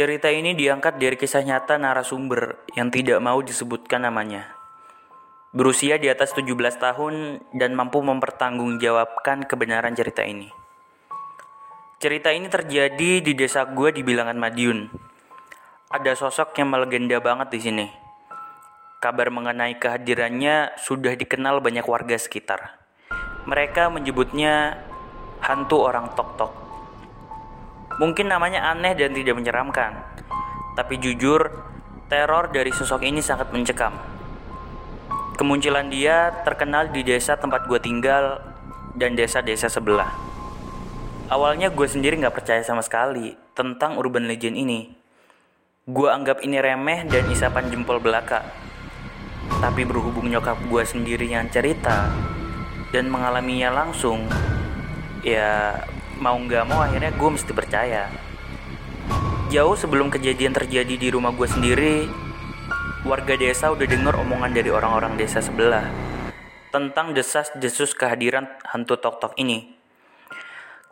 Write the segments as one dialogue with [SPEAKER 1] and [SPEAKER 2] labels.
[SPEAKER 1] Cerita ini diangkat dari kisah nyata narasumber yang tidak mau disebutkan namanya. Berusia di atas 17 tahun dan mampu mempertanggungjawabkan kebenaran cerita ini. Cerita ini terjadi di desa gue di bilangan Madiun. Ada sosok yang melegenda banget di sini. Kabar mengenai kehadirannya sudah dikenal banyak warga sekitar. Mereka menyebutnya hantu orang tok-tok. Mungkin namanya aneh dan tidak menyeramkan, tapi jujur, teror dari sosok ini sangat mencekam. Kemunculan dia terkenal di desa tempat gue tinggal dan desa-desa sebelah. Awalnya gue sendiri gak percaya sama sekali tentang urban legend ini. Gue anggap ini remeh dan isapan jempol belaka. Tapi berhubung nyokap gue sendiri yang cerita dan mengalaminya langsung, ya mau nggak mau akhirnya gue mesti percaya. Jauh sebelum kejadian terjadi di rumah gue sendiri warga desa udah denger omongan dari orang-orang desa sebelah tentang desas-desus kehadiran hantu tok-tok ini.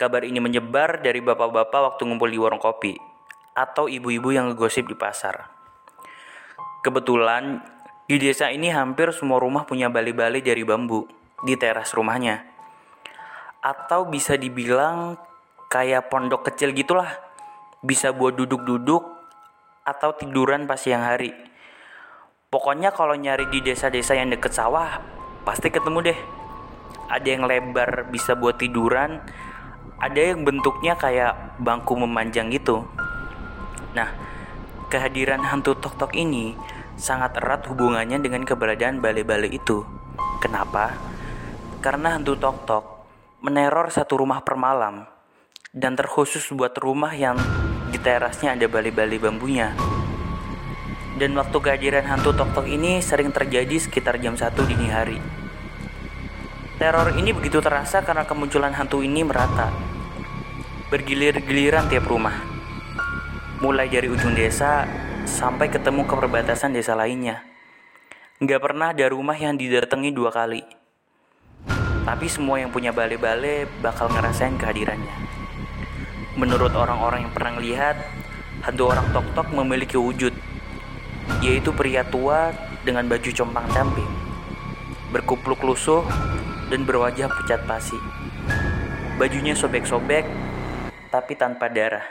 [SPEAKER 1] Kabar ini menyebar dari bapak-bapak waktu ngumpul di warung kopi atau ibu-ibu yang ngegosip di pasar. Kebetulan di desa ini hampir semua rumah punya bali-bali dari bambu di teras rumahnya atau bisa dibilang kayak pondok kecil gitulah. Bisa buat duduk-duduk atau tiduran pas siang hari. Pokoknya kalau nyari di desa-desa yang deket sawah pasti ketemu deh. Ada yang lebar bisa buat tiduran. Ada yang bentuknya kayak bangku memanjang gitu. Nah kehadiran hantu tok-tok ini sangat erat hubungannya dengan keberadaan balai-balai itu. Kenapa? Karena hantu tok-tok meneror satu rumah per malam dan terkhusus buat rumah yang di terasnya ada bali-bali bambunya. Dan waktu kehadiran hantu tok-tok ini sering terjadi sekitar jam 1 dini hari. Teror ini begitu terasa karena kemunculan hantu ini merata. Bergilir-giliran tiap rumah. Mulai dari ujung desa sampai ketemu ke perbatasan desa lainnya. Nggak pernah ada rumah yang didatangi dua kali. Tapi semua yang punya bale-bale bakal ngerasain kehadirannya. Menurut orang-orang yang pernah lihat, hantu orang tok-tok memiliki wujud, yaitu pria tua dengan baju compang-camping, berkupluk lusuh, dan berwajah pucat pasi. Bajunya sobek-sobek, tapi tanpa darah.